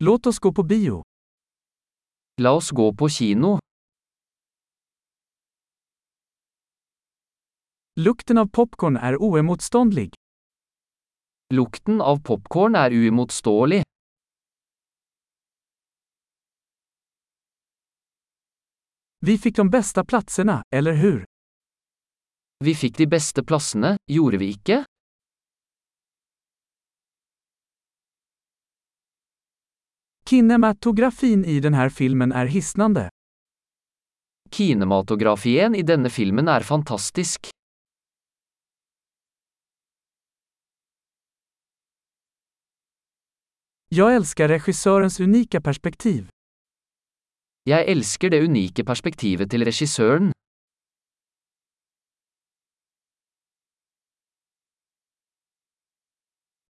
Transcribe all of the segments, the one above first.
Låt oss gå på bio. La oss gå på kino. Lukten av popcorn er oemotståndlig. Lukten av popkorn er uimotståelig. Vi fikk de beste plassene, eller hur? Vi fikk de beste plassene, gjorde vi ikke? Kinematografin i den här filmen är hisnande. Kinematografien i denne filmen er fantastisk. Jag älskar regissörens unika perspektiv. Jeg elsker det unike perspektivet til regissøren.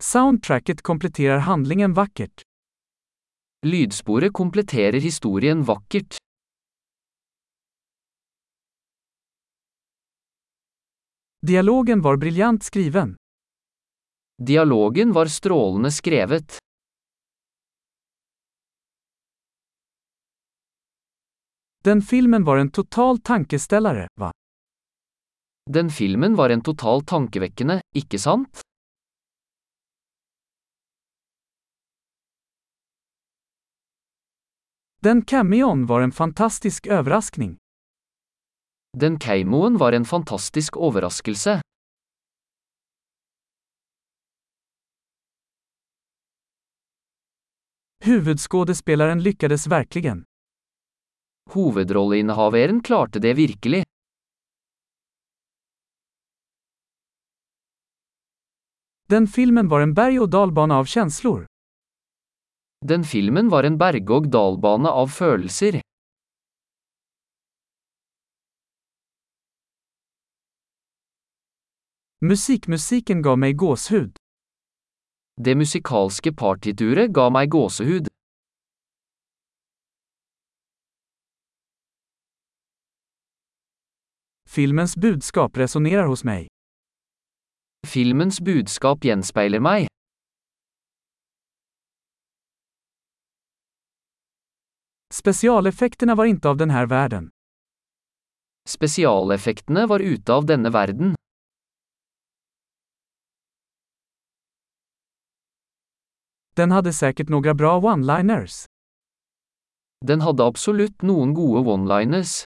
Soundtracket kompletterar handlingen vackert. Lydsporet kompletterer historien vakkert. Dialogen var briljant skriven. Dialogen var strålende skrevet. Den filmen var en total tankeställare, va? Den filmen var en total tankevekkende, ikke sant? Den cameoen var en fantastisk overraskning. Den keimoen var en fantastisk overraskelse. Hovedskuespilleren lyktes verkligen. Hovedrolleinnehaveren klarte det virkelig. Den filmen var en berg-og-dal-bane av känslor. Den filmen var en berg-og-dal-bane av følelser. Musikkmusikken ga meg gåshud. Det musikalske partituret ga meg gåsehud. Filmens budskap resonnerer hos meg. Filmens budskap gjenspeiler meg. Specialeffekterna var ikke av denne verden. Spesialeffektene var ute av denne verden. Den hadde sikkert noen bra one-liners. Den hadde absolutt noen gode one-liners.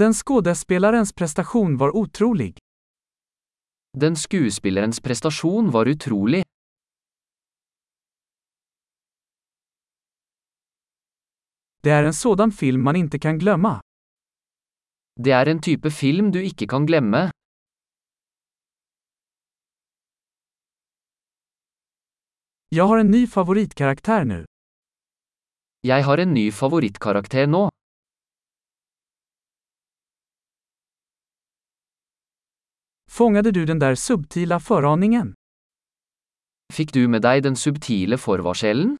Den skuespillerens prestasjon var utrolig. Den skuespillerens prestasjon var utrolig. Det er en sådan film man ikke kan glemme. Det er en type film du ikke kan glemme. Jeg har en ny favorittkarakter nå. Jeg har en ny favorittkarakter nå. Fångade du den der subtila foraningen? Fikk du med deg den subtile forvarselen?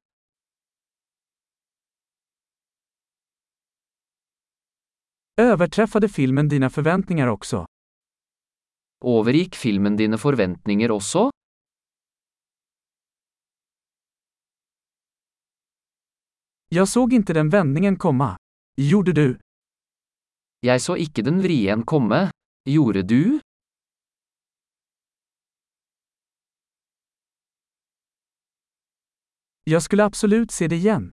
Överträffade filmen dina förväntningar också? Overgikk filmen dine forventninger også? Jag såg inte den vändningen komma. Gjorde du? Jeg så ikke den vrien komme. Gjorde du? Jag skulle absolut se det igen.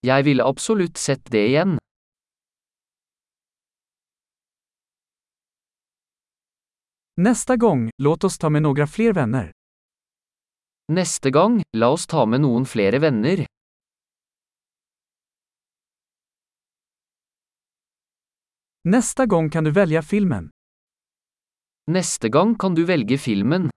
Jeg ville absolutt sett det igjen. Nästa gång, låt oss ta med några fler vänner. Neste gang, la oss ta med noen flere venner. Nästa gång kan du välja filmen. Neste gang kan du velge filmen.